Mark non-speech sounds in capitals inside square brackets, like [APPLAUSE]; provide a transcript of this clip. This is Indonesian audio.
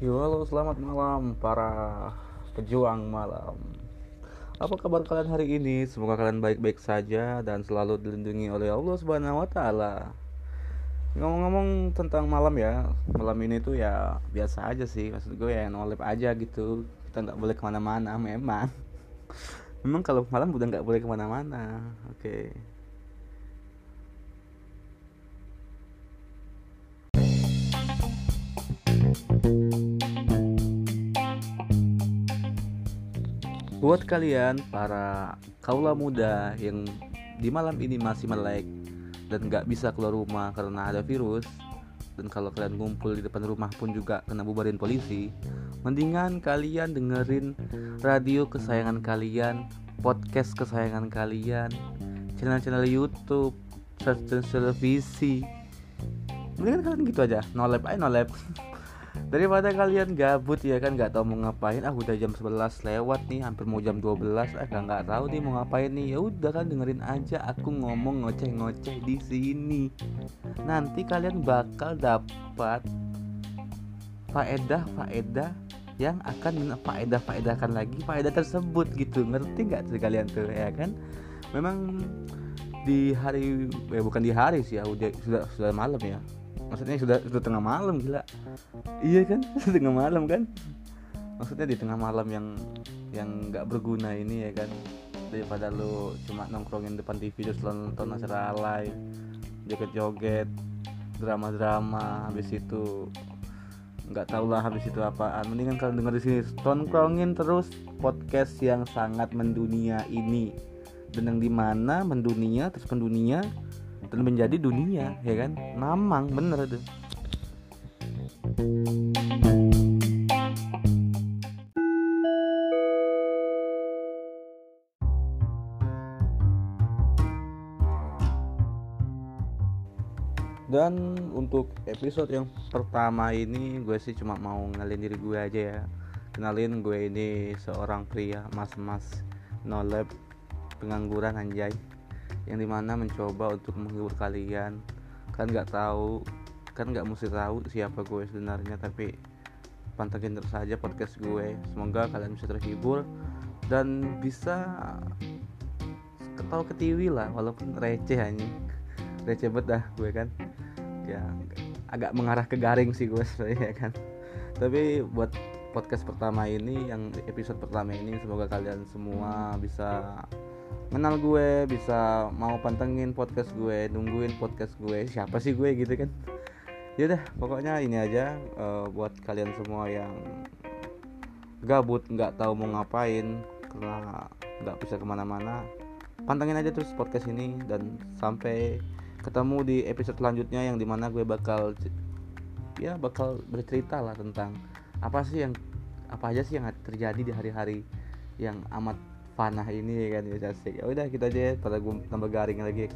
Yo, halo, selamat malam para pejuang malam. Apa kabar kalian hari ini? Semoga kalian baik-baik saja dan selalu dilindungi oleh Allah Subhanahu wa taala. Ngomong-ngomong tentang malam ya, malam ini tuh ya biasa aja sih. Maksud gue ya nolep aja gitu. Kita nggak boleh ke mana-mana memang. [LAUGHS] Memang kalau malam udah nggak boleh ke mana-mana. Oke. Buat kalian para kaula muda yang di malam ini masih melek dan nggak bisa keluar rumah karena ada virus dan kalau kalian ngumpul di depan rumah pun juga kena bubarin polisi mendingan kalian dengerin radio kesayangan kalian podcast kesayangan kalian channel-channel YouTube channel televisi. Mendingan kalian gitu aja nolep aja nolep daripada kalian gabut ya kan nggak tahu mau ngapain. Ah udah jam 11 lewat nih hampir mau jam 12 ah nggak tahu nih mau ngapain nih. Ya udah kan dengerin aja. Aku ngomong ngoceh-ngoceh di sini. Nanti kalian bakal dapat faedah faedah yang akan faedah faedahkan lagi faedah tersebut gitu. Ngerti nggak sih kalian tuh ya kan? Memang di hari ya bukan di hari sih ya udah sudah sudah malam ya maksudnya sudah sudah tengah malam gila. Iya kan? [LAUGHS] Tengah malam kan? Maksudnya di tengah malam yang yang nggak berguna ini ya kan? Daripada lu cuma nongkrongin depan TV terus nonton acara live joget-joget drama-drama habis itu nggak tahu lah habis itu apaan. Mendingan kalian denger di sini nongkrongin terus podcast yang sangat mendunia ini. Dan yang di mana mendunia terus mendunia dan menjadi dunia ya kan? Namang bener tuh. Dan untuk episode yang pertama ini gue sih cuma mau ngalin diri gue aja ya. Kenalin gue ini seorang pria mas-mas no lab pengangguran anjay yang di mana mencoba untuk menghibur kalian. Kan nggak tahu kan nggak mesti tahu siapa gue sebenarnya tapi pantengin terus saja podcast gue. Semoga kalian bisa terhibur dan bisa ketawa ketiwi lah walaupun receh anjing. Receh banget dah gue kan. Ya agak mengarah ke garing sih gue sebenarnya kan. Tapi buat podcast pertama ini yang episode pertama ini semoga kalian semua bisa kenal gue bisa mau pantengin podcast gue nungguin podcast gue. Siapa sih gue gitu kan? Ya udah pokoknya ini aja uh, buat kalian semua yang gabut nggak tahu mau ngapain karena nggak bisa ke mana-mana pantengin aja terus podcast ini. Dan sampai ketemu di episode selanjutnya yang di mana gue bakal ya bakal bercerita lah tentang apa sih yang apa aja sih yang terjadi di hari-hari yang amat panah ini ya kan ya ya udah kita aja pada gue tambah garing lagi